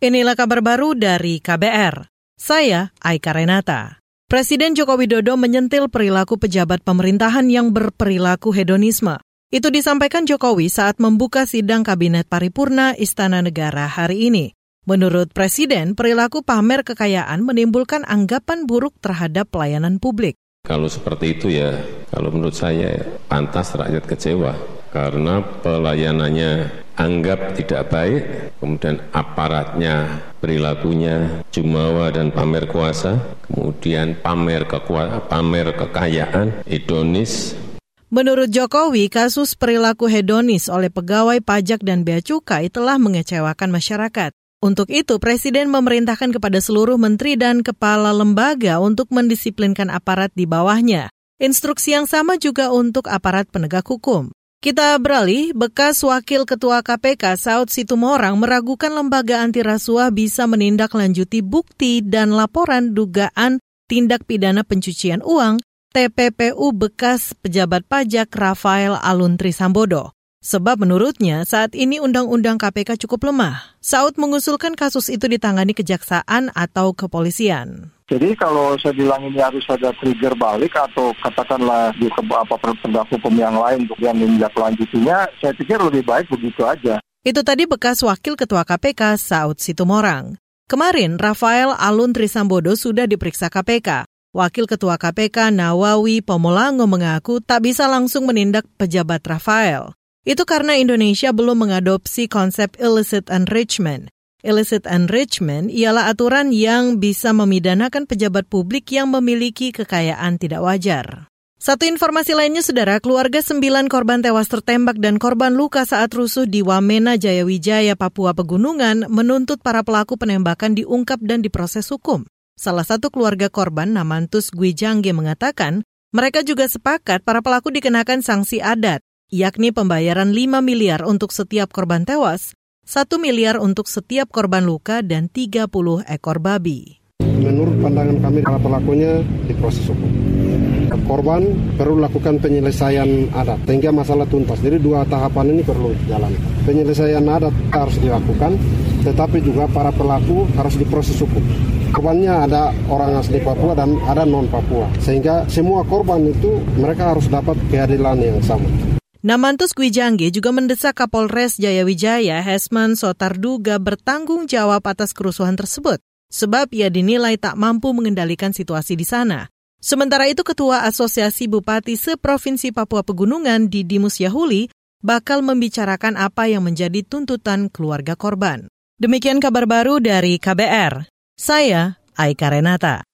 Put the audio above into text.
Inilah kabar baru dari KBR. Saya Aika Renata. Presiden Joko Widodo menyentil perilaku pejabat pemerintahan yang berperilaku hedonisme. Itu disampaikan Jokowi saat membuka sidang Kabinet Paripurna Istana Negara hari ini. Menurut Presiden, perilaku pamer kekayaan menimbulkan anggapan buruk terhadap pelayanan publik. Kalau seperti itu ya, kalau menurut saya pantas rakyat kecewa karena pelayanannya anggap tidak baik, kemudian aparatnya perilakunya jumawa dan pamer kuasa, kemudian pamer kekuasaan, pamer kekayaan, hedonis. Menurut Jokowi, kasus perilaku hedonis oleh pegawai pajak dan bea cukai telah mengecewakan masyarakat. Untuk itu, Presiden memerintahkan kepada seluruh menteri dan kepala lembaga untuk mendisiplinkan aparat di bawahnya. Instruksi yang sama juga untuk aparat penegak hukum. Kita beralih, bekas Wakil Ketua KPK Saud Situmorang meragukan lembaga anti rasuah bisa menindaklanjuti bukti dan laporan dugaan tindak pidana pencucian uang TPPU bekas pejabat pajak Rafael Aluntri Sambodo. Sebab menurutnya saat ini Undang-Undang KPK cukup lemah. Saud mengusulkan kasus itu ditangani kejaksaan atau kepolisian. Jadi kalau saya bilang ini harus ada trigger balik atau katakanlah di apa penegak hukum yang lain untuk yang menindaklanjutinya, saya pikir lebih baik begitu aja. Itu tadi bekas Wakil Ketua KPK Saud Situmorang. Kemarin, Rafael Alun Trisambodo sudah diperiksa KPK. Wakil Ketua KPK Nawawi Pomolango mengaku tak bisa langsung menindak pejabat Rafael. Itu karena Indonesia belum mengadopsi konsep illicit enrichment. Illicit enrichment ialah aturan yang bisa memidanakan pejabat publik yang memiliki kekayaan tidak wajar. Satu informasi lainnya, saudara, keluarga sembilan korban tewas tertembak dan korban luka saat rusuh di Wamena, Jayawijaya, Papua Pegunungan menuntut para pelaku penembakan diungkap dan diproses hukum. Salah satu keluarga korban, Namantus Gwijangge, mengatakan mereka juga sepakat para pelaku dikenakan sanksi adat, yakni pembayaran 5 miliar untuk setiap korban tewas 1 miliar untuk setiap korban luka dan 30 ekor babi. Menurut pandangan kami para pelakunya diproses hukum. Korban perlu lakukan penyelesaian adat sehingga masalah tuntas. Jadi dua tahapan ini perlu jalan. Penyelesaian adat harus dilakukan, tetapi juga para pelaku harus diproses hukum. Korbannya ada orang asli Papua dan ada non Papua, sehingga semua korban itu mereka harus dapat keadilan yang sama. Namantus Gwijangge juga mendesak Kapolres Jayawijaya Hesman Sotarduga bertanggung jawab atas kerusuhan tersebut, sebab ia dinilai tak mampu mengendalikan situasi di sana. Sementara itu Ketua Asosiasi Bupati Seprovinsi Papua Pegunungan Didimus Yahuli bakal membicarakan apa yang menjadi tuntutan keluarga korban. Demikian kabar baru dari KBR. Saya Aika Renata.